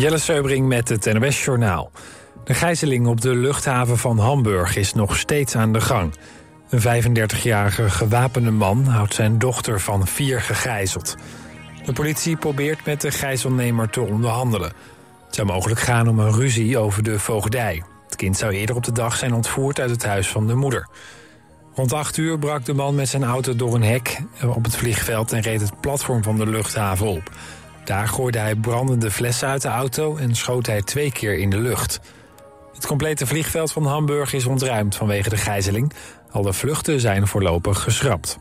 Jelle Seubring met het NOS Journaal. De gijzeling op de luchthaven van Hamburg is nog steeds aan de gang. Een 35-jarige gewapende man houdt zijn dochter van vier gegijzeld. De politie probeert met de gijzelnemer te onderhandelen. Het zou mogelijk gaan om een ruzie over de voogdij. Het kind zou eerder op de dag zijn ontvoerd uit het huis van de moeder. Rond 8 uur brak de man met zijn auto door een hek op het vliegveld... en reed het platform van de luchthaven op. Daar gooide hij brandende flessen uit de auto en schoot hij twee keer in de lucht. Het complete vliegveld van Hamburg is ontruimd vanwege de gijzeling. Alle vluchten zijn voorlopig geschrapt.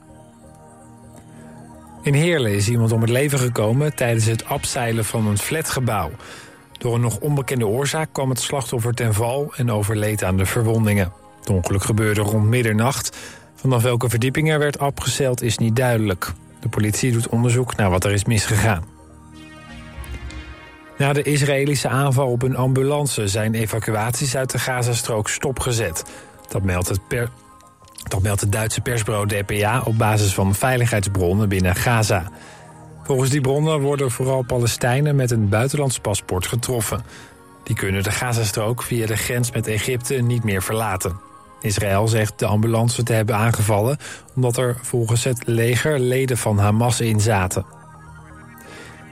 In Heerlen is iemand om het leven gekomen tijdens het abseilen van een flatgebouw. Door een nog onbekende oorzaak kwam het slachtoffer ten val en overleed aan de verwondingen. Het ongeluk gebeurde rond middernacht. Vanaf welke verdieping er werd abgezeild is niet duidelijk. De politie doet onderzoek naar wat er is misgegaan. Na de Israëlische aanval op een ambulance zijn evacuaties uit de Gazastrook stopgezet. Dat meldt het, dat meldt het Duitse persbureau DPA op basis van veiligheidsbronnen binnen Gaza. Volgens die bronnen worden vooral Palestijnen met een buitenlands paspoort getroffen. Die kunnen de Gazastrook via de grens met Egypte niet meer verlaten. Israël zegt de ambulance te hebben aangevallen... omdat er volgens het leger leden van Hamas in zaten.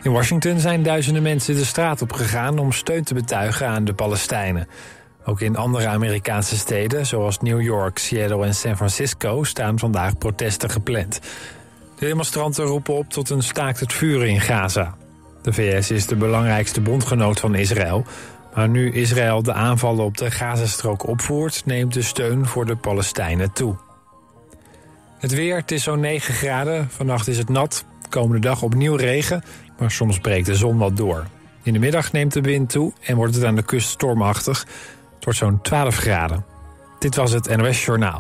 In Washington zijn duizenden mensen de straat op gegaan om steun te betuigen aan de Palestijnen. Ook in andere Amerikaanse steden, zoals New York, Seattle en San Francisco, staan vandaag protesten gepland. De demonstranten roepen op tot een staakt het vuren in Gaza. De VS is de belangrijkste bondgenoot van Israël. Maar nu Israël de aanvallen op de Gazastrook opvoert, neemt de steun voor de Palestijnen toe. Het weer, het is zo'n 9 graden. Vannacht is het nat. Komende dag opnieuw regen maar soms breekt de zon wat door. In de middag neemt de wind toe en wordt het aan de kust stormachtig. Het wordt zo'n 12 graden. Dit was het NOS Journaal.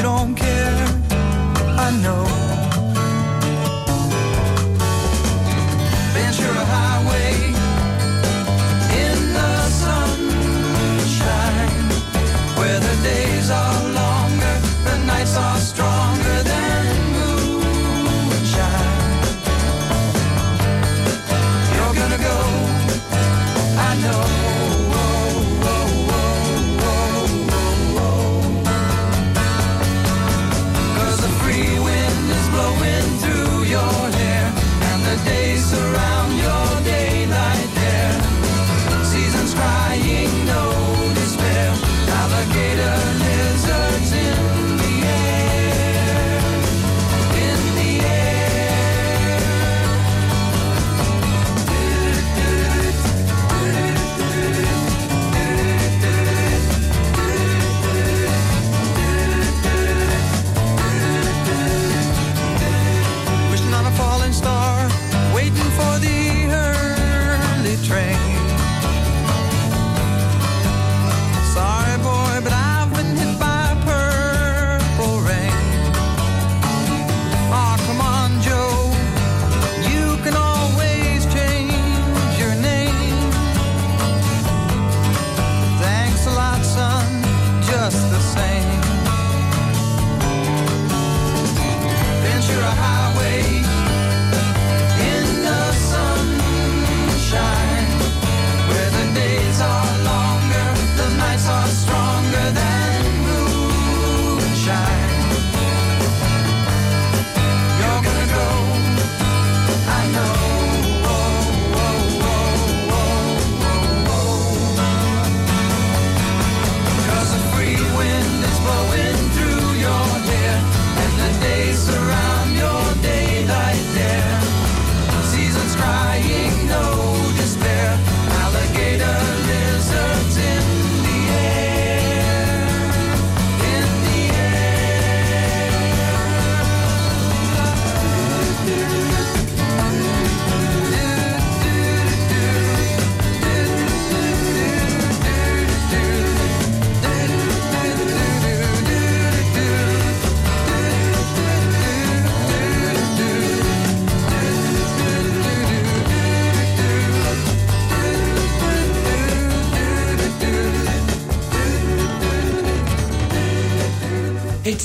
you don't care. I know.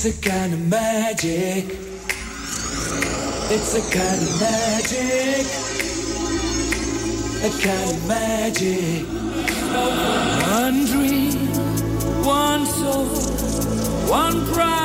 It's a kind of magic. It's a kind of magic. A kind of magic. One dream, one soul, one pride.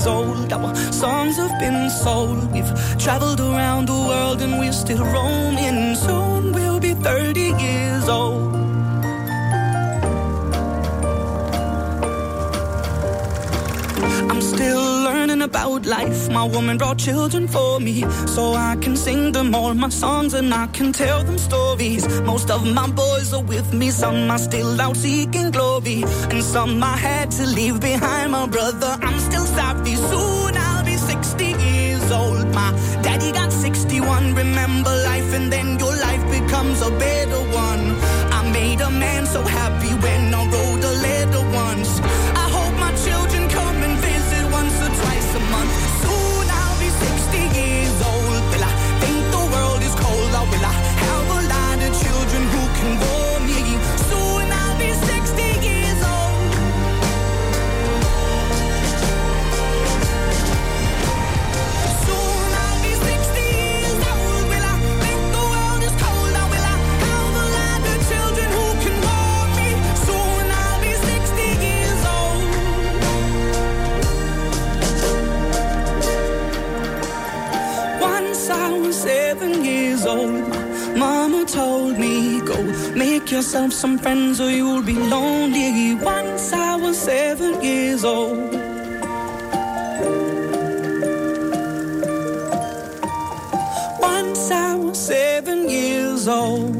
years old. Our songs have been sold. We've traveled around the world and we're still roaming. Soon we'll be 30 years old. I'm still about life. My woman brought children for me, so I can sing them all my songs and I can tell them stories. Most of my boys are with me, some are still out seeking glory, and some I had to leave behind. My brother, I'm still sorry. Soon I'll be 60 years old. My daddy got 61. Remember life, and then your life becomes a better one. I made a man so happy when I wrote make yourself some friends or you'll be lonely. Once I was seven years old. Once I was seven years old.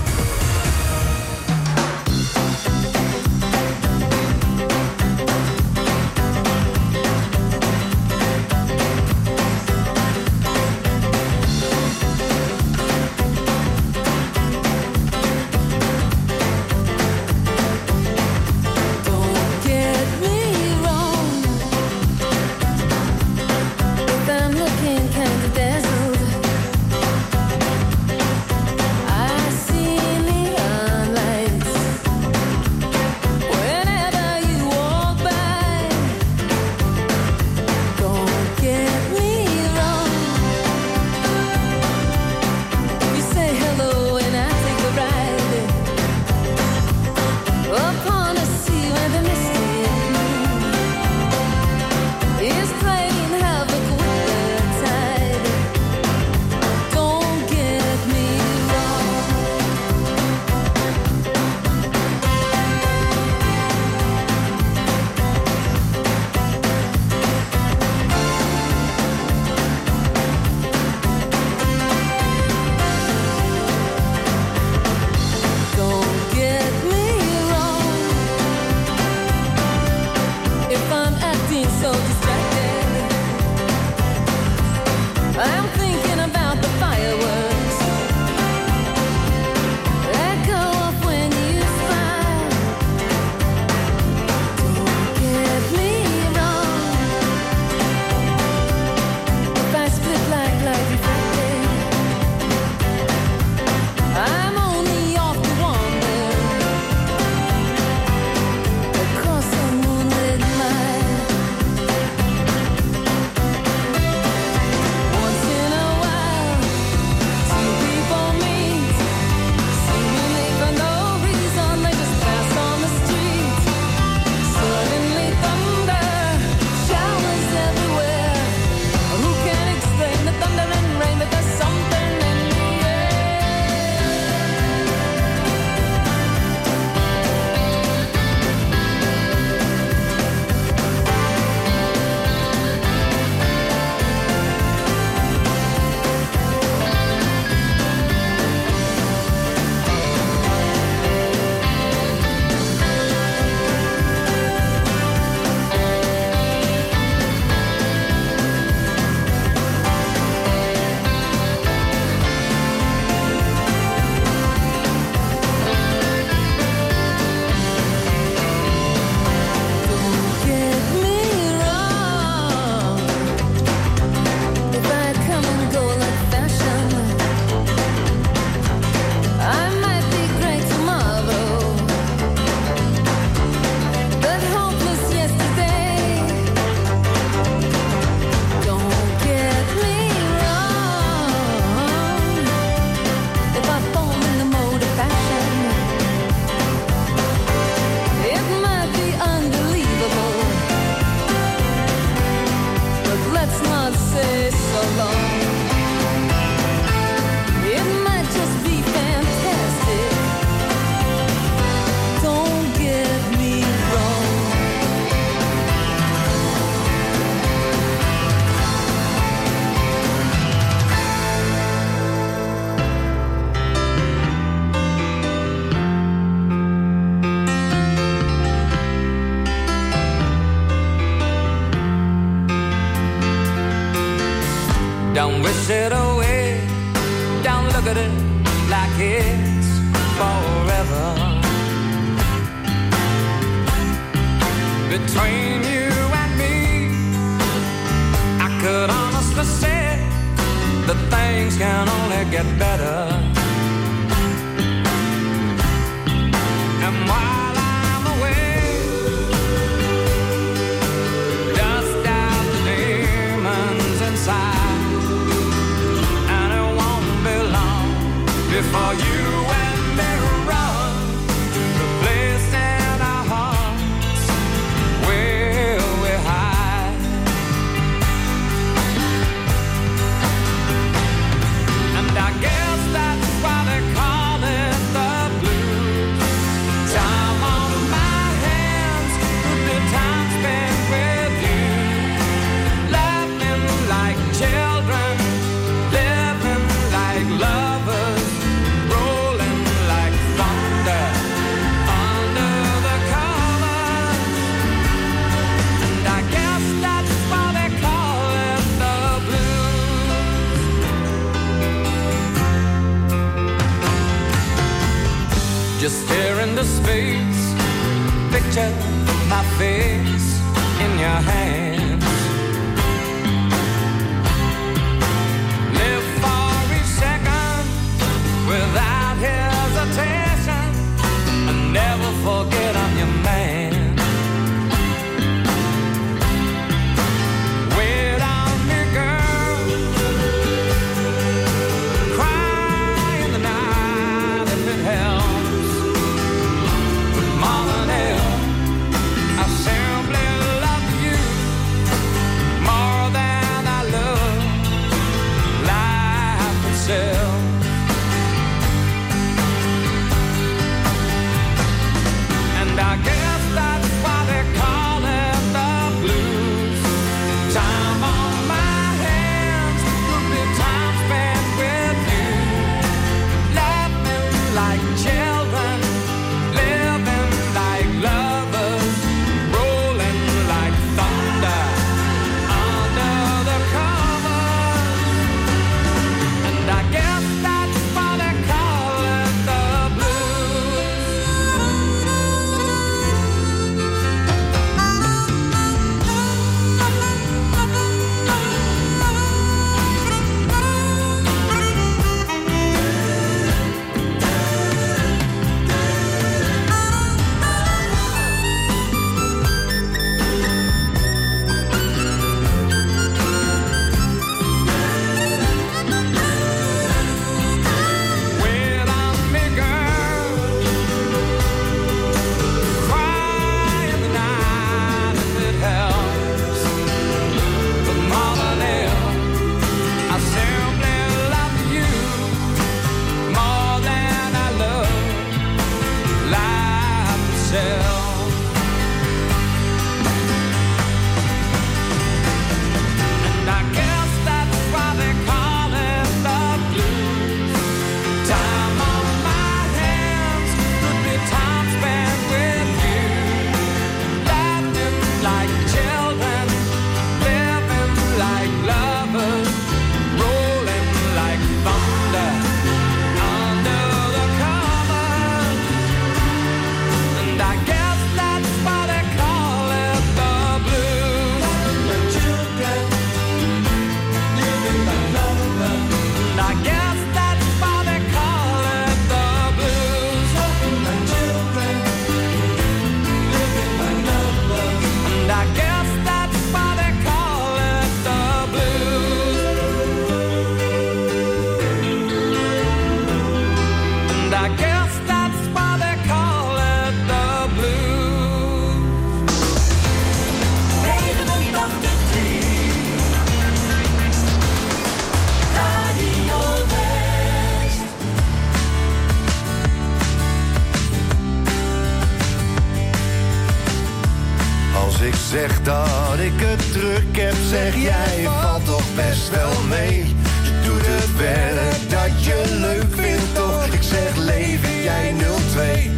Zeg dat ik het terug heb, zeg jij valt toch best wel mee. Je doet het werk dat je leuk vindt, toch? Ik zeg leven jij 02.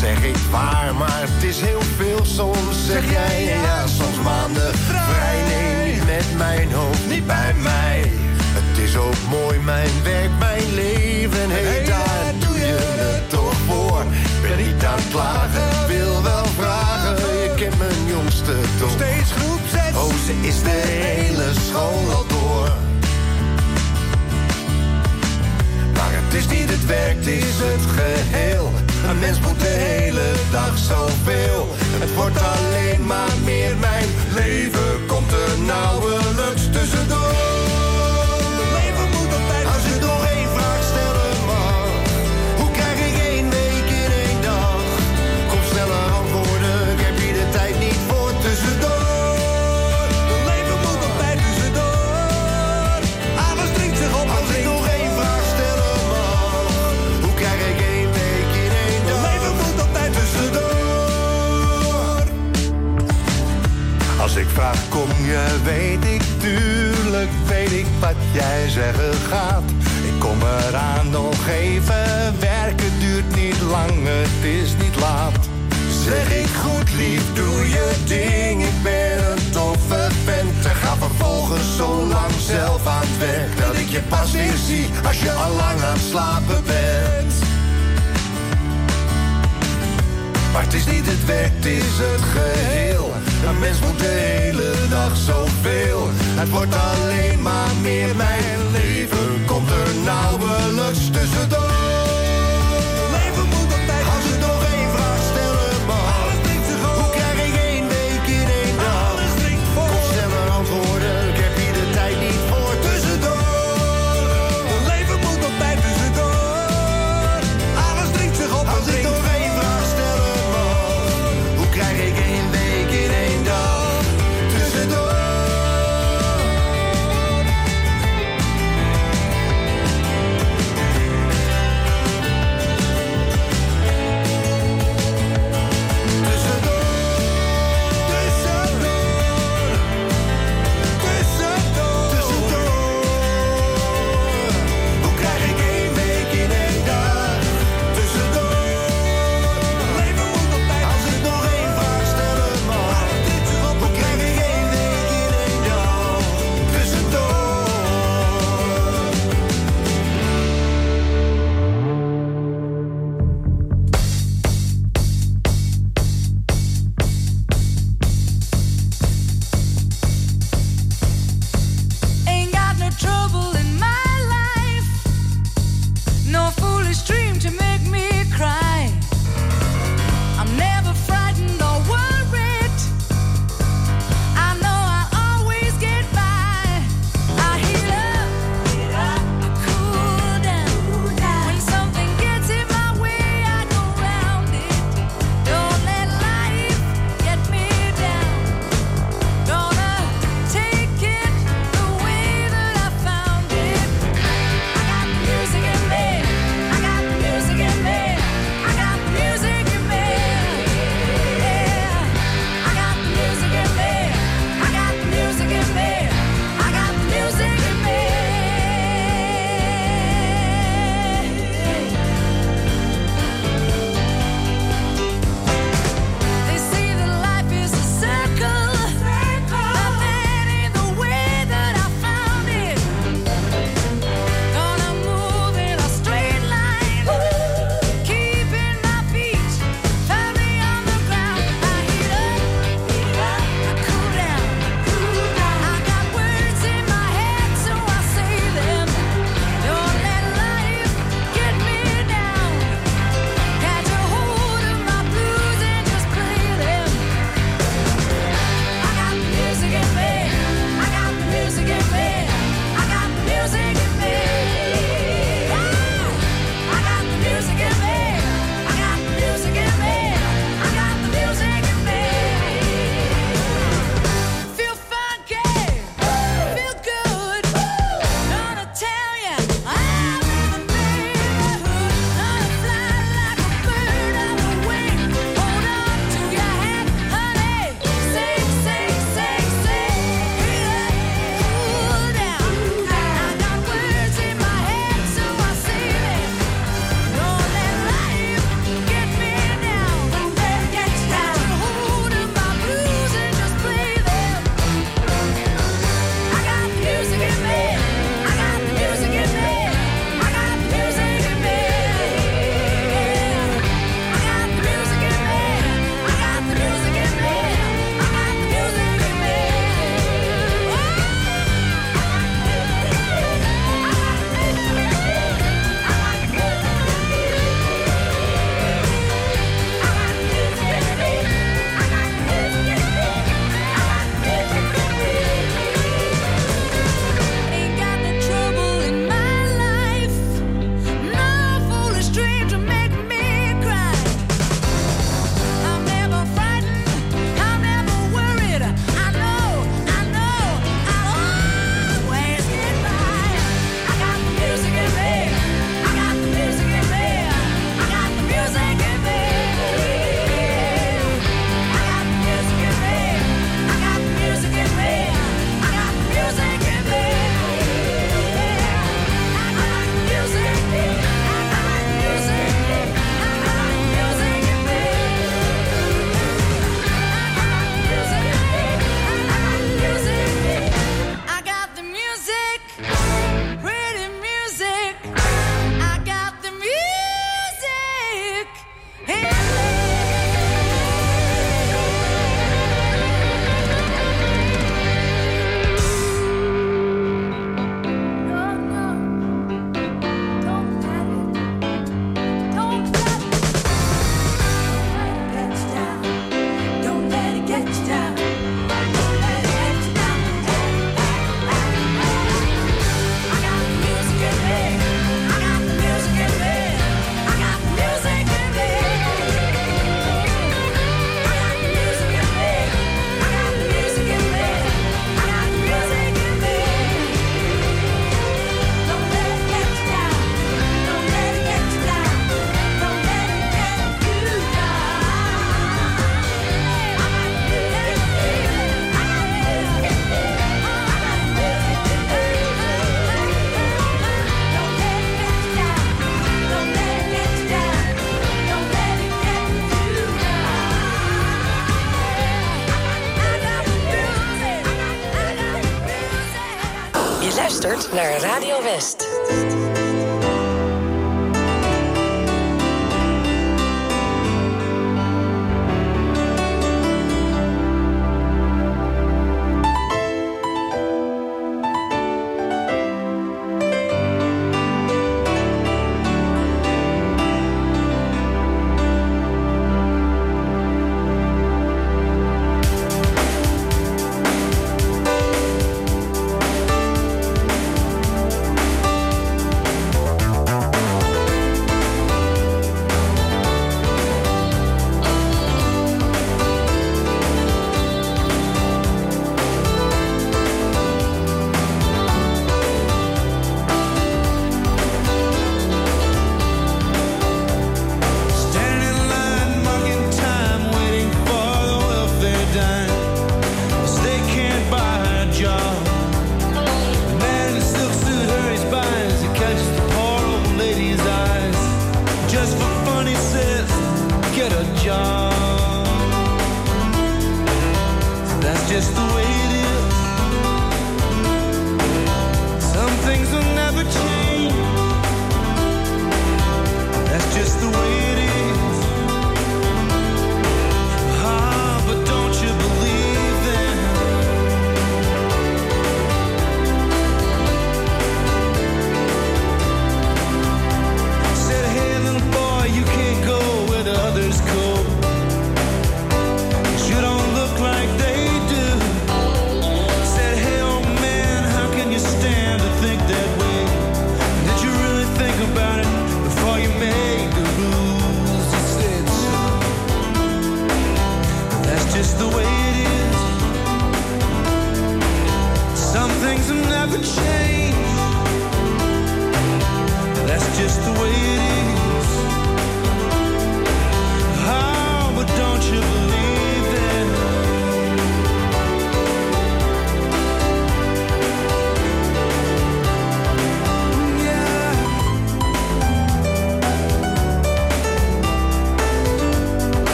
Zeg ik waar, maar het is heel veel soms. Zeg jij ja, soms maanden vrij. Nee, niet met mijn hoofd, niet bij mij. Het is ook mooi, mijn werk, mijn leven. Hé, hey, daar doe je het toch voor. Ben niet aan het klagen, wil toch. Steeds groep 6. Oh, ze is de hele school al door. Maar het is niet het werk, het is het geheel. Een mens moet de hele dag zoveel. Het wordt alleen maar meer mijn leven. Komt er nauwelijks tussendoor. Weet ik, tuurlijk weet ik wat jij zeggen gaat. Ik kom eraan nog even, werken duurt niet lang, het is niet laat. Zeg ik goed lief, doe je ding, ik ben een toffe vent. En ga vervolgens zo lang zelf aan het werk, dat ik je pas weer zie als je al lang aan het slapen bent. Maar het is niet het werk, het is het geheel. Een mens moet de hele dag zoveel. Het wordt alleen maar meer mijn leven. Komt er nauwelijks tussendoor.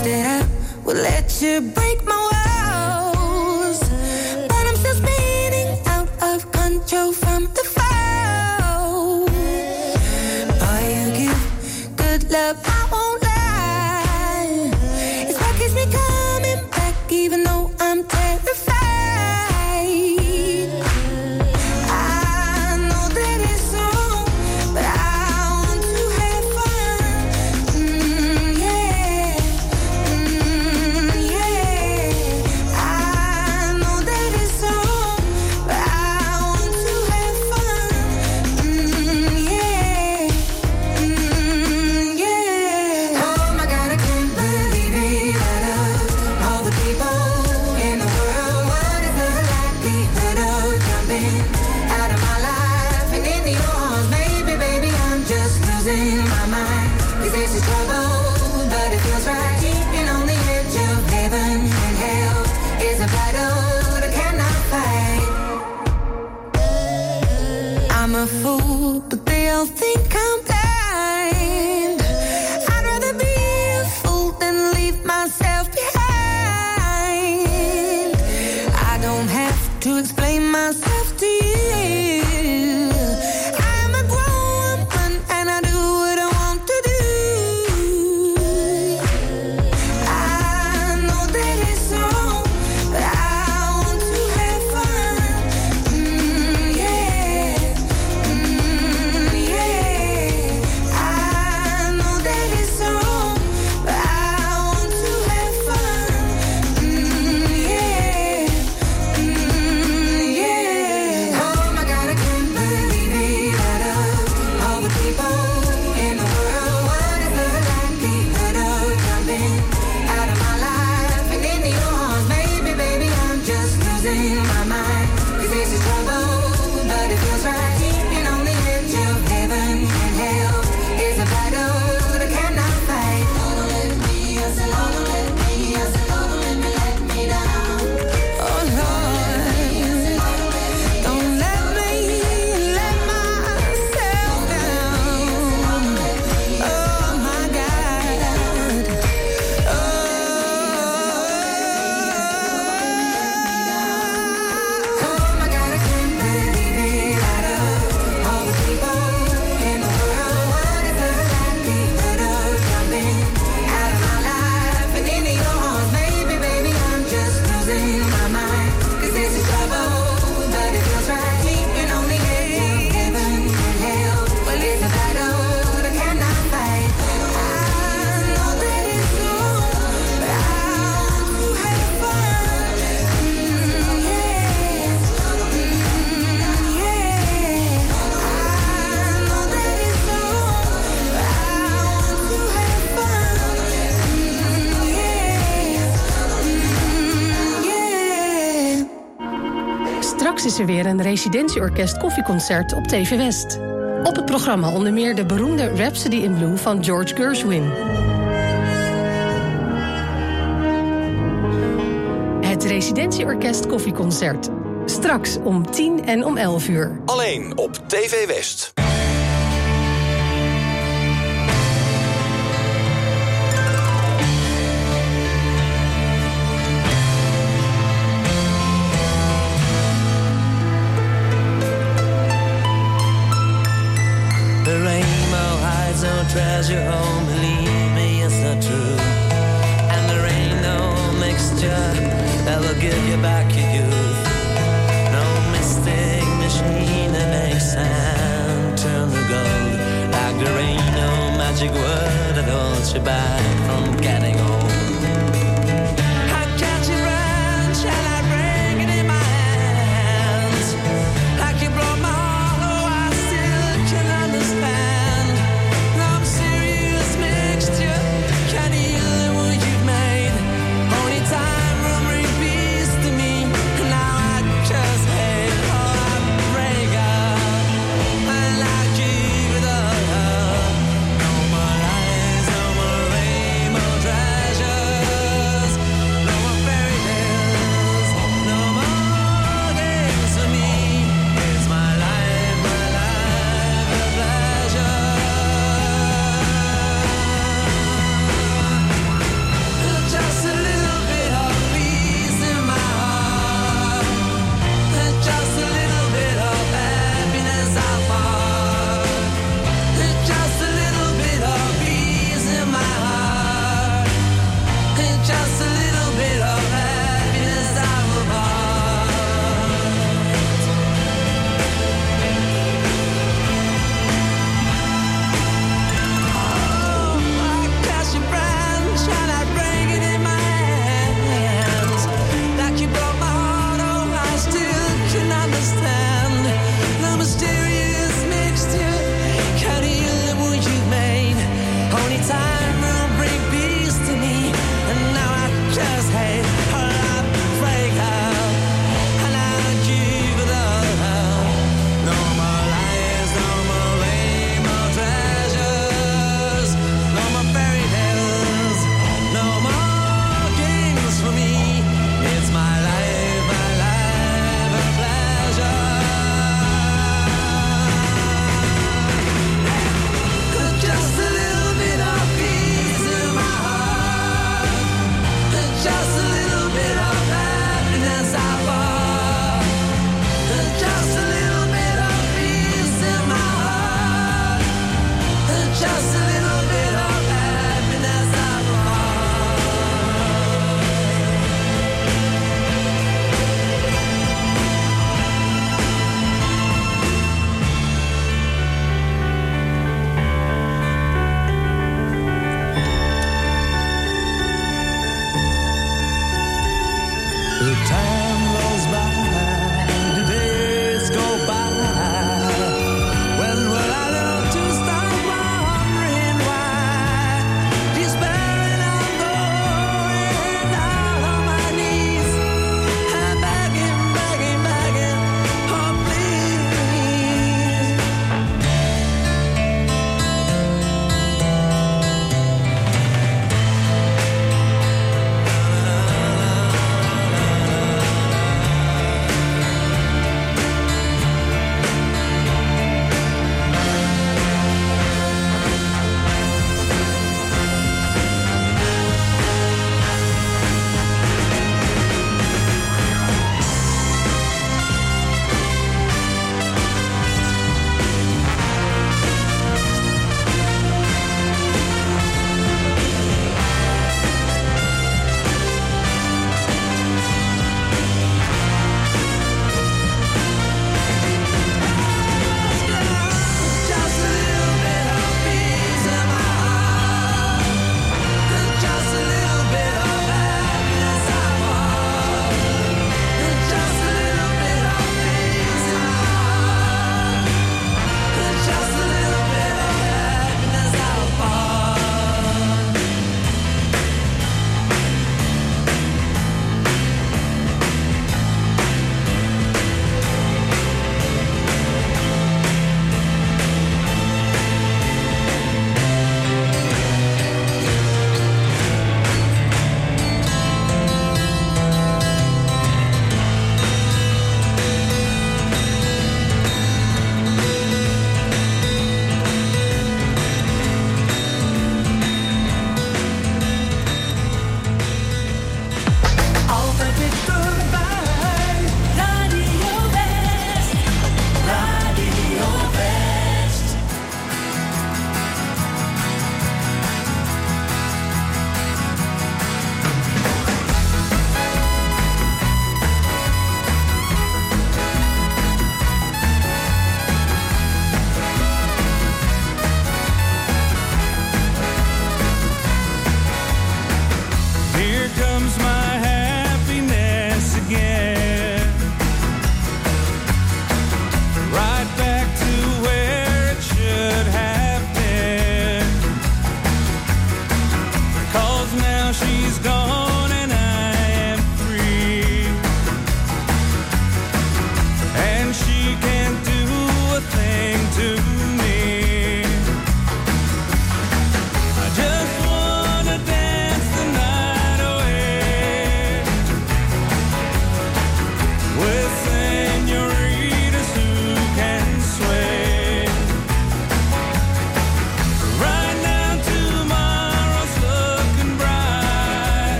that I would let you break my is er weer een residentieorkest koffieconcert op TV West. Op het programma onder meer de beroemde Rhapsody in Blue van George Gershwin. Het residentieorkest koffieconcert. Straks om 10 en om 11 uur. Alleen op TV West. passerby